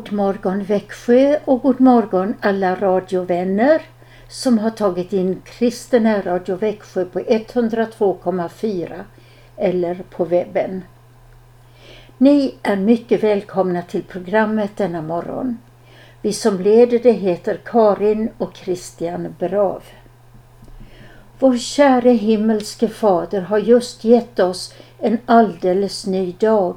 God morgon Växjö och god morgon alla radiovänner som har tagit in Kristen Radio Växjö på 102,4 eller på webben. Ni är mycket välkomna till programmet denna morgon. Vi som leder det heter Karin och Christian Brav. Vår käre himmelske Fader har just gett oss en alldeles ny dag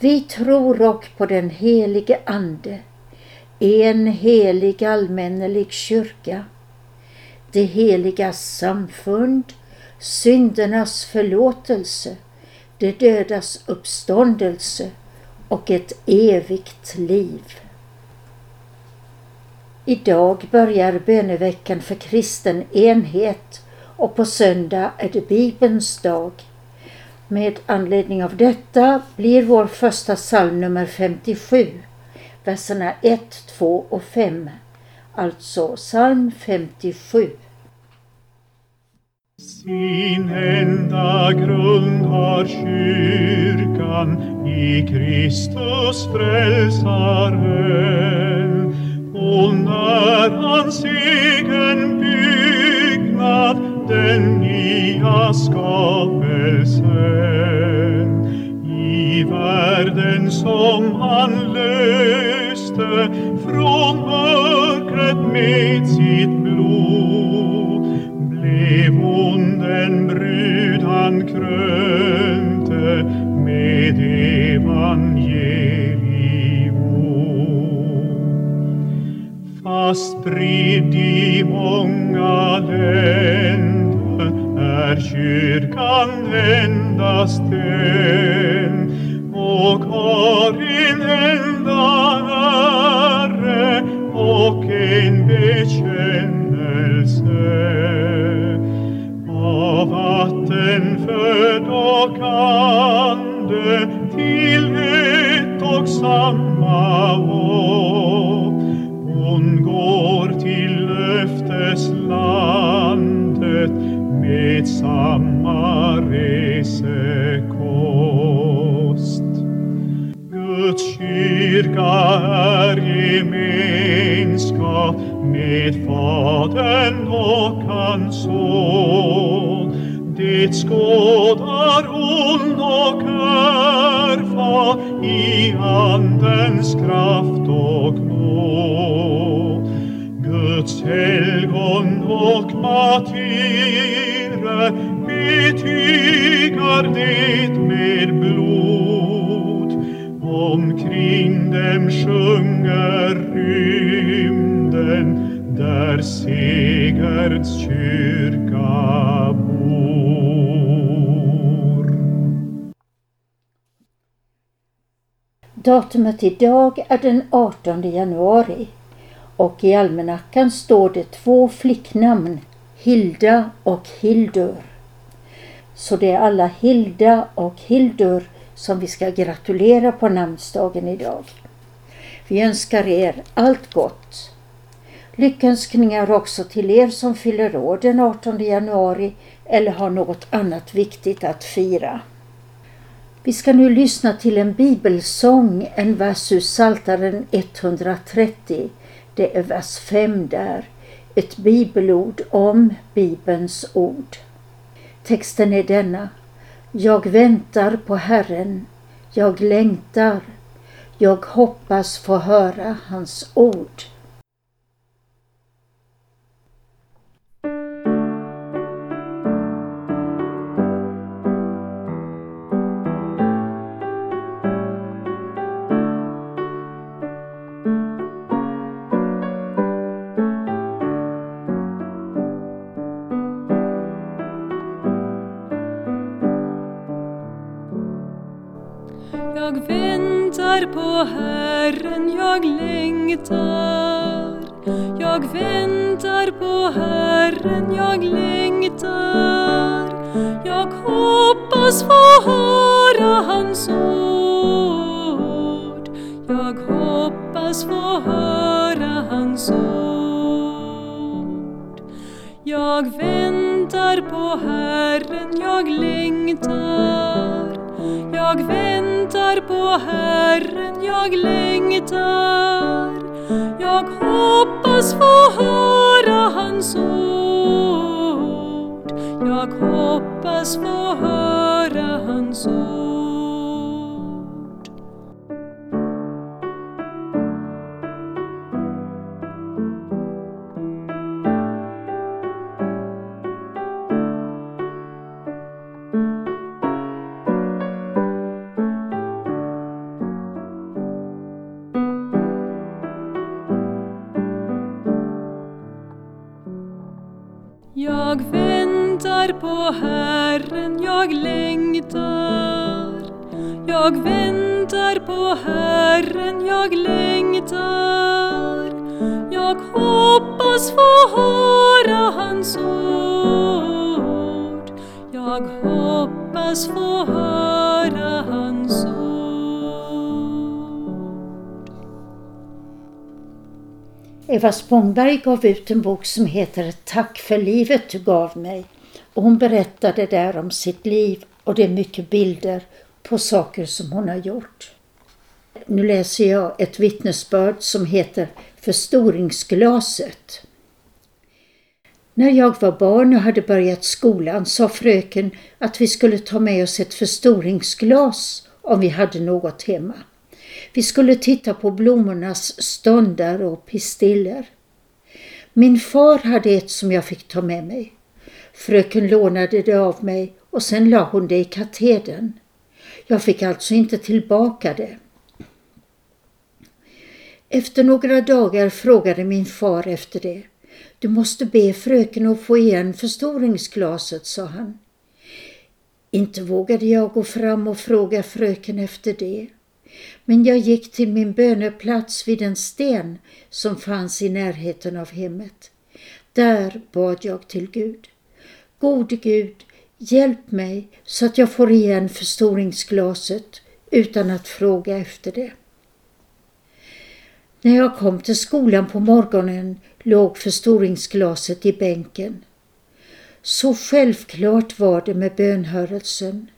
Vi tror och på den helige Ande, en helig allmännelig kyrka, det heliga samfund, syndernas förlåtelse, de dödas uppståndelse och ett evigt liv. Idag börjar böneveckan för kristen enhet och på söndag är det Bibelns dag. Med anledning av detta blir vår första psalm nummer 57, verserna 1, 2 och 5. Alltså psalm 57. Sin enda grund har kyrkan i Kristus frälsaren och när hans egen byggnad den nya skapelsen i världen som han löste från mörkret med sitt blod blev hon den brud han krönte med evangelium. Fast spridd i många länder är kyrkan endast en och har en enda Herre och en bekännelse av vatten född och ande till med samma resekost. Guds kyrka är gemenskap med Fadern och hans Son. Det skådar hon och erfar i Andens kraft och nåd. Guds helgon och martyrer betygar det med blod. Omkring dem sjunger rymden där segerns kyrka bor. Datumet idag är den 18 januari och i almanackan står det två flicknamn, Hilda och Hildur. Så det är alla Hilda och Hildur som vi ska gratulera på namnsdagen idag. Vi önskar er allt gott. Lyckönskningar också till er som fyller år den 18 januari eller har något annat viktigt att fira. Vi ska nu lyssna till en bibelsång, en vers ur Psaltaren 130. Det är vers 5 där. Ett bibelord om Bibelns ord. Texten är denna. Jag väntar på Herren. Jag längtar. Jag hoppas få höra hans ord. Väntar på Herren, jag längtar. Jag väntar på Herren, jag längtar. Jag hoppas få höra hans ord. Jag hoppas få höra hans ord. Jag väntar på Herren, jag längtar. Jag väntar på Herren, jag längtar. Jag hoppas få höra hans ord. Jag hoppas få höra hans ord. Väntar på Herren, jag längtar. Jag väntar på Herren, jag längtar. Jag hoppas få höra hans ord. Jag hoppas få höra hans ord. Eva Spångberg gav ut en bok som heter Tack för livet du gav mig. Och hon berättade där om sitt liv och det är mycket bilder på saker som hon har gjort. Nu läser jag ett vittnesbörd som heter Förstoringsglaset. När jag var barn och hade börjat skolan sa fröken att vi skulle ta med oss ett förstoringsglas om vi hade något hemma. Vi skulle titta på blommornas ståndar och pistiller. Min far hade ett som jag fick ta med mig. Fröken lånade det av mig och sen la hon det i katedern. Jag fick alltså inte tillbaka det. Efter några dagar frågade min far efter det. Du måste be fröken att få igen förstoringsglaset, sa han. Inte vågade jag gå fram och fråga fröken efter det. Men jag gick till min böneplats vid en sten som fanns i närheten av hemmet. Där bad jag till Gud. Gode Gud, hjälp mig så att jag får igen förstoringsglaset utan att fråga efter det. När jag kom till skolan på morgonen låg förstoringsglaset i bänken. Så självklart var det med bönhörelsen.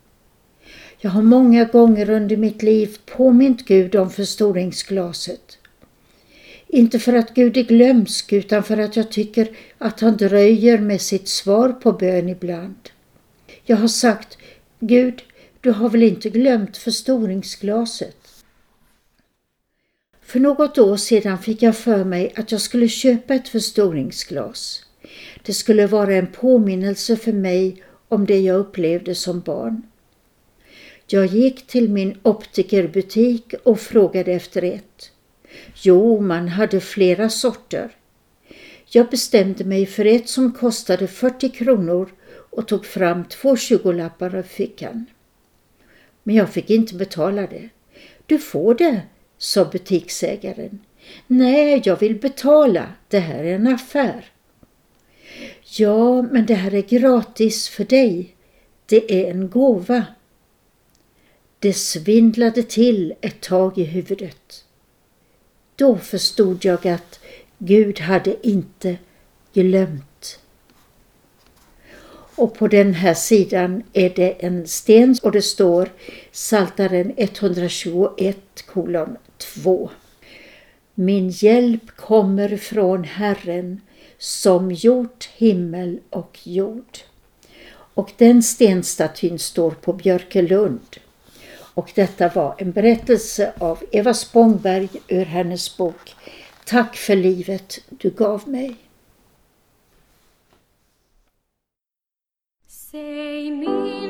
Jag har många gånger under mitt liv påmint Gud om förstoringsglaset. Inte för att Gud är glömsk utan för att jag tycker att han dröjer med sitt svar på bön ibland. Jag har sagt Gud, du har väl inte glömt förstoringsglaset? För något år sedan fick jag för mig att jag skulle köpa ett förstoringsglas. Det skulle vara en påminnelse för mig om det jag upplevde som barn. Jag gick till min optikerbutik och frågade efter ett. Jo, man hade flera sorter. Jag bestämde mig för ett som kostade 40 kronor och tog fram två tjugolappar ur fickan. Men jag fick inte betala det. Du får det, sa butiksägaren. Nej, jag vill betala. Det här är en affär. Ja, men det här är gratis för dig. Det är en gåva. Det svindlade till ett tag i huvudet. Då förstod jag att Gud hade inte glömt. Och på den här sidan är det en sten och det står Saltaren 121 kolon 2. Min hjälp kommer från Herren som gjort himmel och jord. Och den stenstatyn står på Björkelund. Och detta var en berättelse av Eva Spångberg ur hennes bok Tack för livet du gav mig. Säg min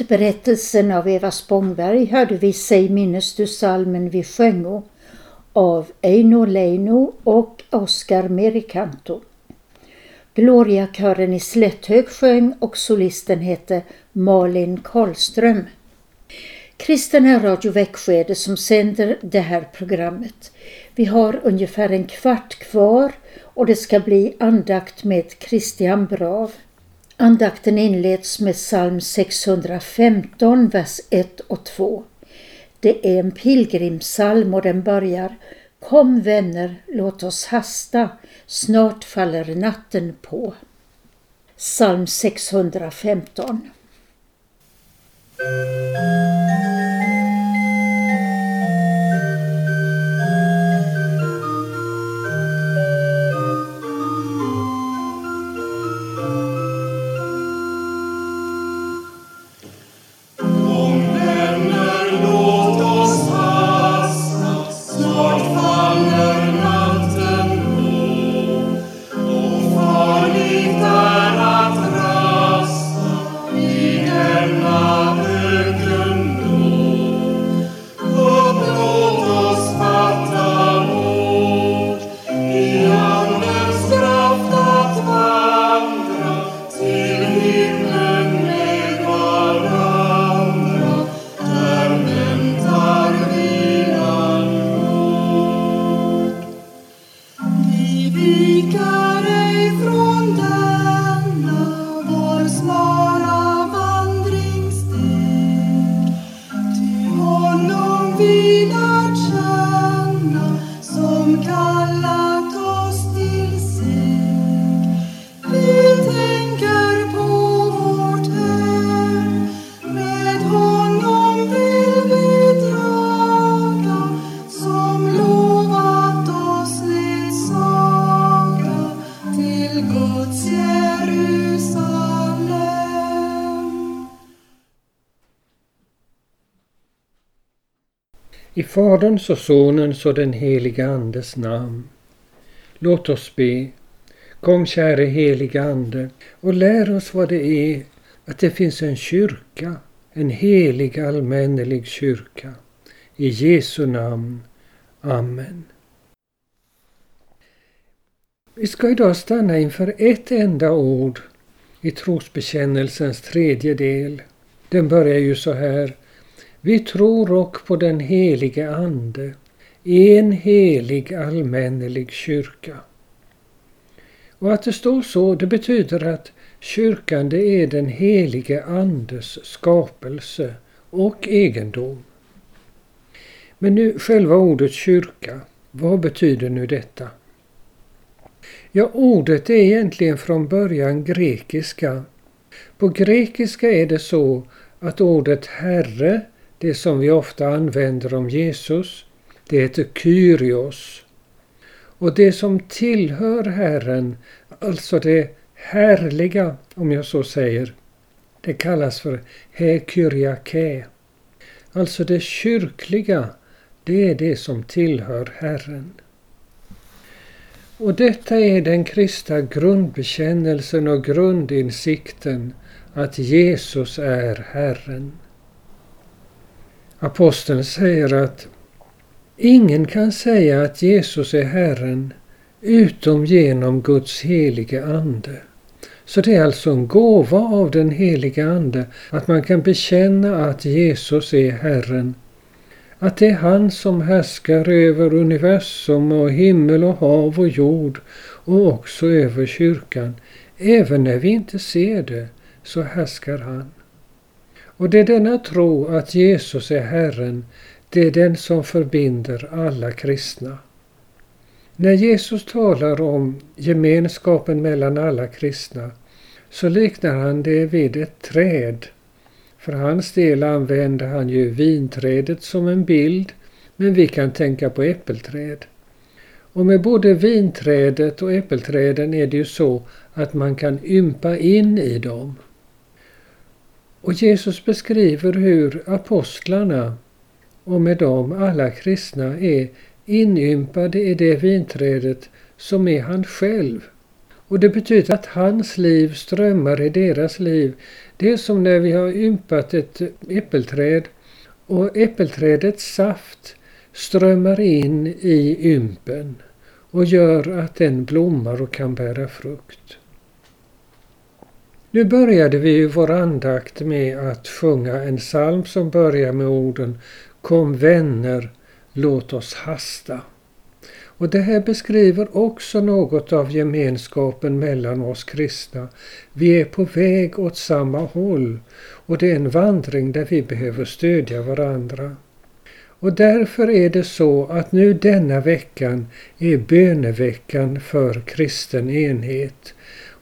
Efter berättelsen av Eva Spångberg hörde vi Säg minnes du salmen vi sjöngo av Eino Leino och Oskar Merikanto. Gloriakören i Slätthög sjöng och solisten hette Malin Karlström. Kristen Radio Växjö är det som sänder det här programmet. Vi har ungefär en kvart kvar och det ska bli andakt med Christian Brav. Andakten inleds med psalm 615, vers 1 och 2. Det är en pilgrimsalm och den börjar Kom vänner, låt oss hasta, snart faller natten på. Psalm 615 I Faderns och Sonens och den helige Andes namn. Låt oss be. Kom käre helige Ande och lär oss vad det är att det finns en kyrka, en helig allmännelig kyrka. I Jesu namn. Amen. Vi ska idag stanna inför ett enda ord i trosbekännelsens tredje del. Den börjar ju så här. Vi tror också på den helige Ande, en helig allmännelig kyrka. Och att det står så, det betyder att kyrkan det är den helige Andes skapelse och egendom. Men nu själva ordet kyrka, vad betyder nu detta? Ja, ordet är egentligen från början grekiska. På grekiska är det så att ordet Herre det som vi ofta använder om Jesus, det heter Kyrios. Och det som tillhör Herren, alltså det härliga, om jag så säger, det kallas för hekyriake. Alltså det kyrkliga, det är det som tillhör Herren. Och detta är den kristna grundbekännelsen och grundinsikten att Jesus är Herren. Aposteln säger att ingen kan säga att Jesus är Herren utom genom Guds helige Ande. Så det är alltså en gåva av den helige Ande att man kan bekänna att Jesus är Herren. Att det är han som härskar över universum och himmel och hav och jord och också över kyrkan. Även när vi inte ser det så härskar han. Och det är denna tro att Jesus är Herren, det är den som förbinder alla kristna. När Jesus talar om gemenskapen mellan alla kristna så liknar han det vid ett träd. För hans del använder han ju vinträdet som en bild, men vi kan tänka på äppelträd. Och med både vinträdet och äppelträden är det ju så att man kan ympa in i dem. Och Jesus beskriver hur apostlarna och med dem alla kristna är inympade i det vinträdet som är han själv. Och det betyder att hans liv strömmar i deras liv. Det är som när vi har ympat ett äppelträd och äppelträdets saft strömmar in i ympen och gör att den blommar och kan bära frukt. Nu började vi vår andakt med att sjunga en psalm som börjar med orden Kom vänner, låt oss hasta. Och det här beskriver också något av gemenskapen mellan oss kristna. Vi är på väg åt samma håll och det är en vandring där vi behöver stödja varandra. Och därför är det så att nu denna veckan är böneveckan för kristen enhet.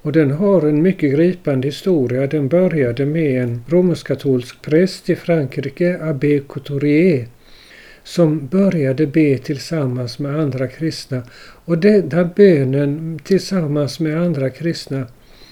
Och den har en mycket gripande historia. Den började med en romersk-katolsk präst i Frankrike, Abbé Couturier, som började be tillsammans med andra kristna. Och denna bönen tillsammans med andra kristna,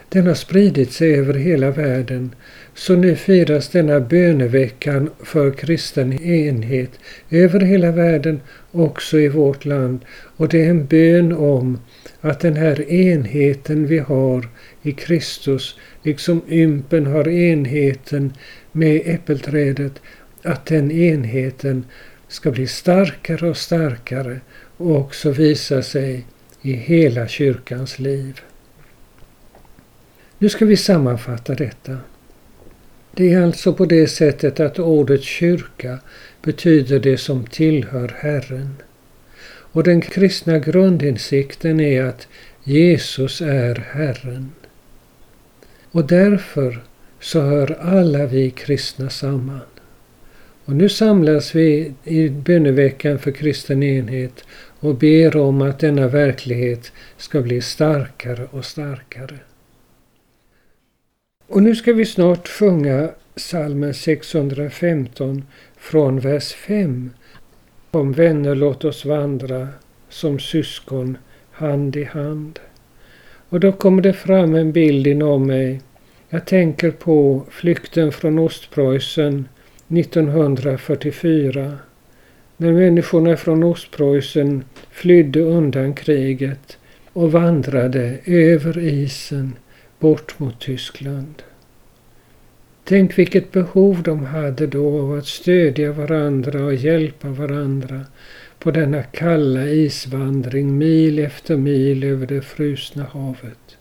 den har spridit sig över hela världen. Så nu firas denna böneveckan för kristen enhet över hela världen, också i vårt land. Och det är en bön om att den här enheten vi har i Kristus, liksom ympen har enheten med äppelträdet, att den enheten ska bli starkare och starkare och också visa sig i hela kyrkans liv. Nu ska vi sammanfatta detta. Det är alltså på det sättet att ordet kyrka betyder det som tillhör Herren. Och den kristna grundinsikten är att Jesus är Herren. Och därför så hör alla vi kristna samman. Och nu samlas vi i böneveckan för kristen enhet och ber om att denna verklighet ska bli starkare och starkare. Och nu ska vi snart sjunga salmen 615 från vers 5. Om vänner låt oss vandra som syskon hand i hand. Och då kommer det fram en bild inom mig. Jag tänker på flykten från Ostpreussen 1944. När människorna från Ostpreussen flydde undan kriget och vandrade över isen bort mot Tyskland. Tänk vilket behov de hade då av att stödja varandra och hjälpa varandra på denna kalla isvandring mil efter mil över det frusna havet.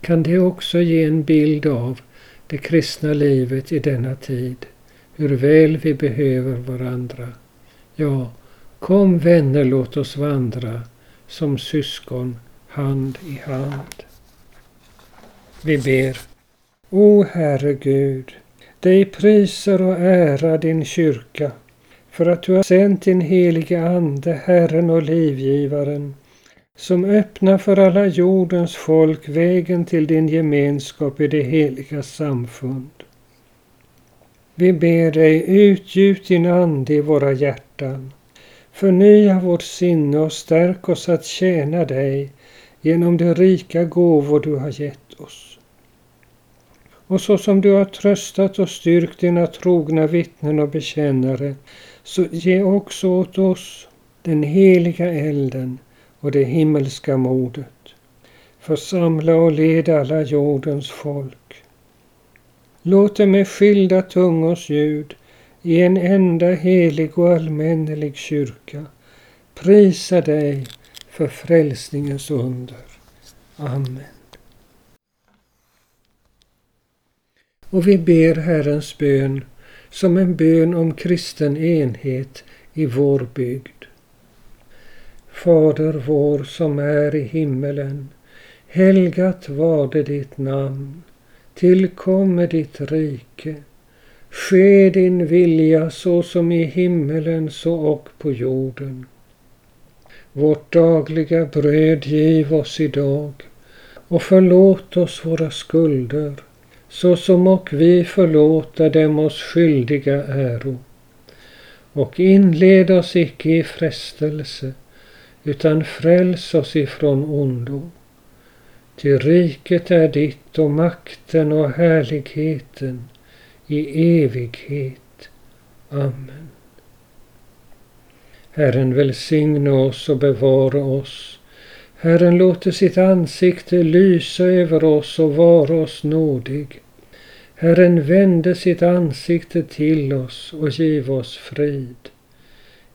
Kan det också ge en bild av det kristna livet i denna tid, hur väl vi behöver varandra. Ja, kom vänner låt oss vandra som syskon hand i hand. Vi ber. O Herre Gud, dig priser och ära din kyrka för att du har sänt din helige Ande, Herren och livgivaren, som öppnar för alla jordens folk vägen till din gemenskap i det heliga samfund. Vi ber dig, utgjut din Ande i våra hjärtan. Förnya vårt sinne och stärk oss att tjäna dig genom de rika gåvor du har gett oss. Och så som du har tröstat och styrkt dina trogna vittnen och bekännare, så ge också åt oss den heliga elden och det himmelska modet. Församla och led alla jordens folk. Låt det med skilda tungors ljud i en enda helig och allmännelig kyrka prisa dig för frälsningens under. Amen. Och vi ber Herrens bön som en bön om kristen enhet i vår bygd. Fader vår som är i himmelen. Helgat varde ditt namn. Tillkomme ditt rike. Ske din vilja så som i himmelen så och på jorden. Vårt dagliga bröd giv oss idag och förlåt oss våra skulder såsom och vi förlåta dem oss skyldiga äro. Och inled oss icke i frestelse, utan fräls oss ifrån ondo. Ty riket är ditt och makten och härligheten i evighet. Amen. Herren välsigne oss och bevara oss. Herren låter sitt ansikte lysa över oss och vara oss nådig. Herren vände sitt ansikte till oss och giv oss frid.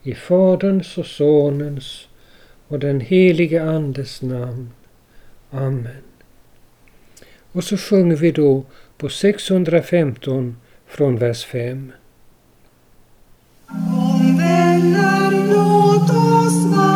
I Faderns och Sonens och den helige Andes namn. Amen. Och så sjunger vi då på 615 från vers 5. Om vänner, låt oss vandra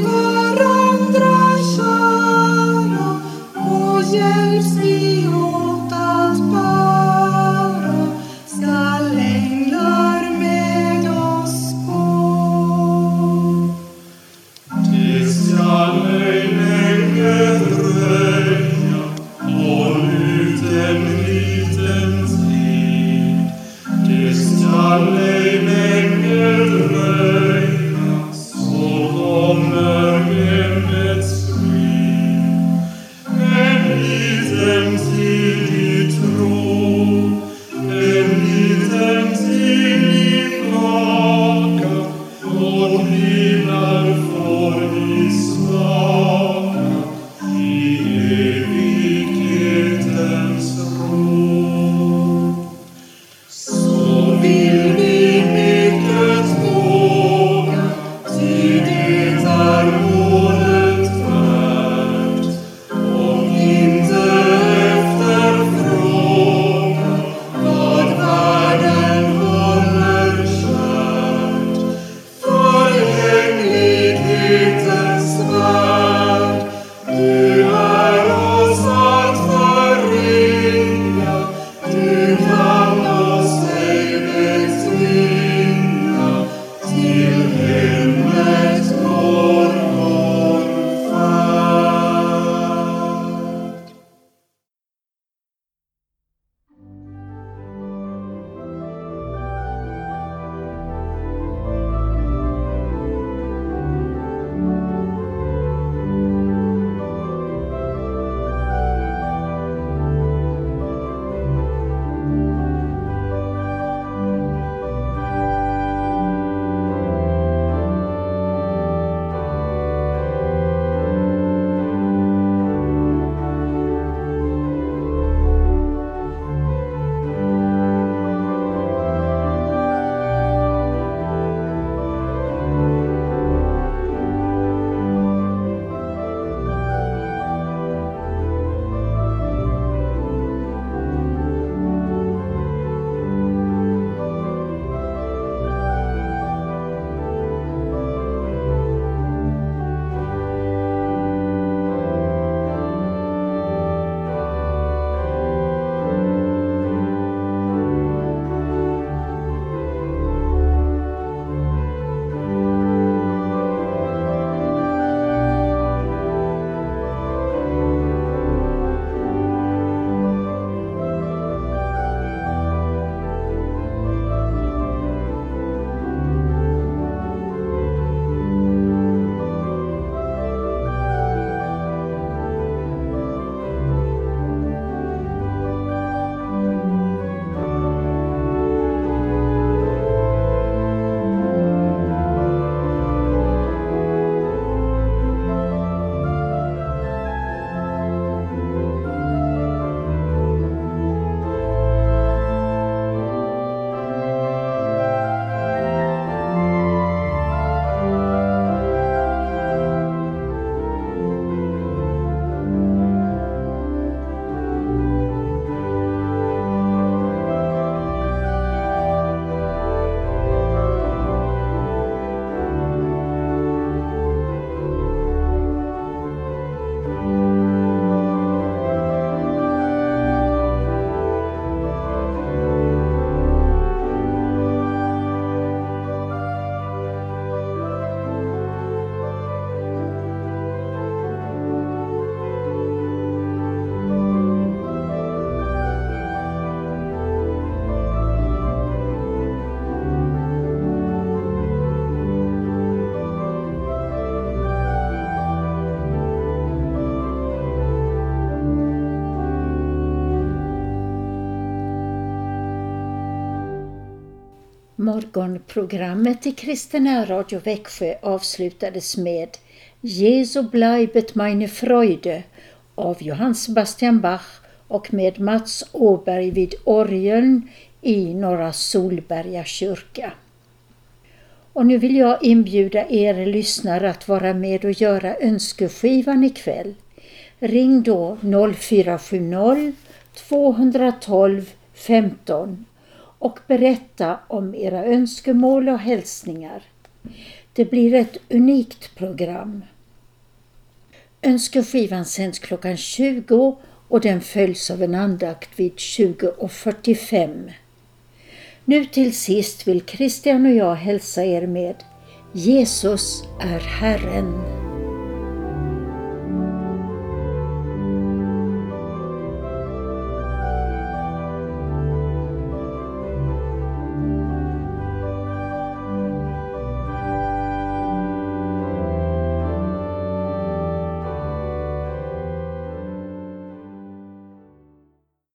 varandra kära och hjälps vi Morgonprogrammet i Kristina Radio Växjö avslutades med Jesu bleibet meine Freude av Johann Sebastian Bach och med Mats Åberg vid orgeln i Norra Solberga kyrka. Och nu vill jag inbjuda er lyssnare att vara med och göra önskeskivan ikväll. Ring då 0470 212 15 och berätta om era önskemål och hälsningar. Det blir ett unikt program. Önskeskivan sänds klockan 20 och den följs av en andakt vid 20.45. Nu till sist vill Christian och jag hälsa er med Jesus är Herren.